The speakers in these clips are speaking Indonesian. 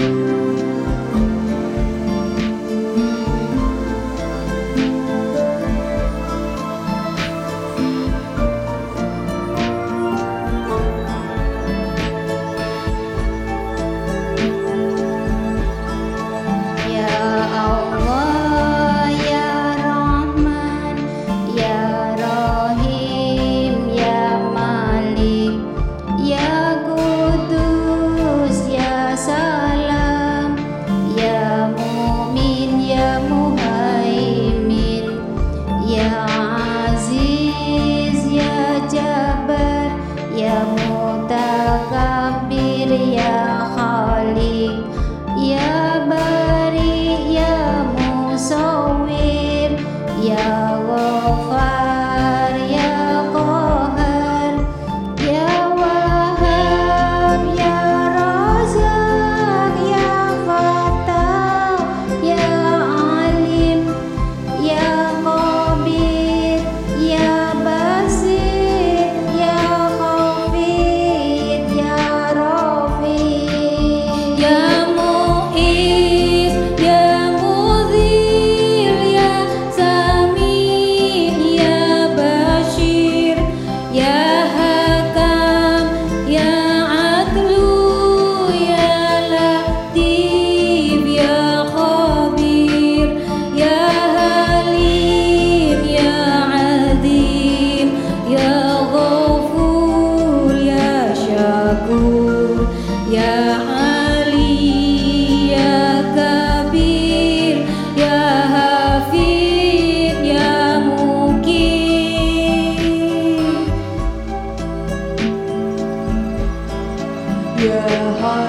you.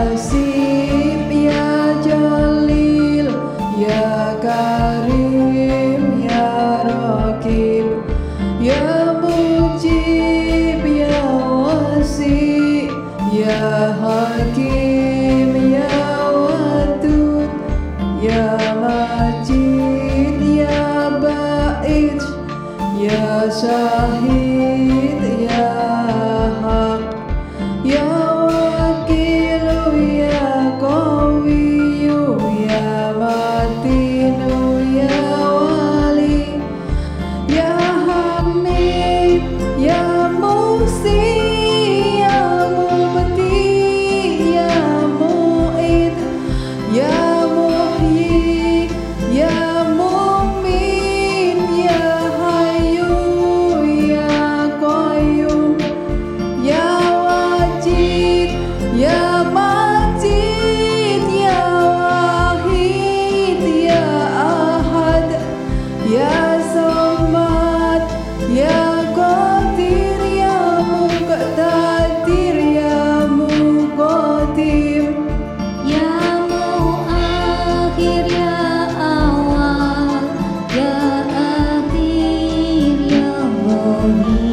Nasib ya Jalil ya Karim ya Rakib ya Mujib ya Wasi ya Hakim ya Wadud ya Majid ya Ba'id ya Sahih me.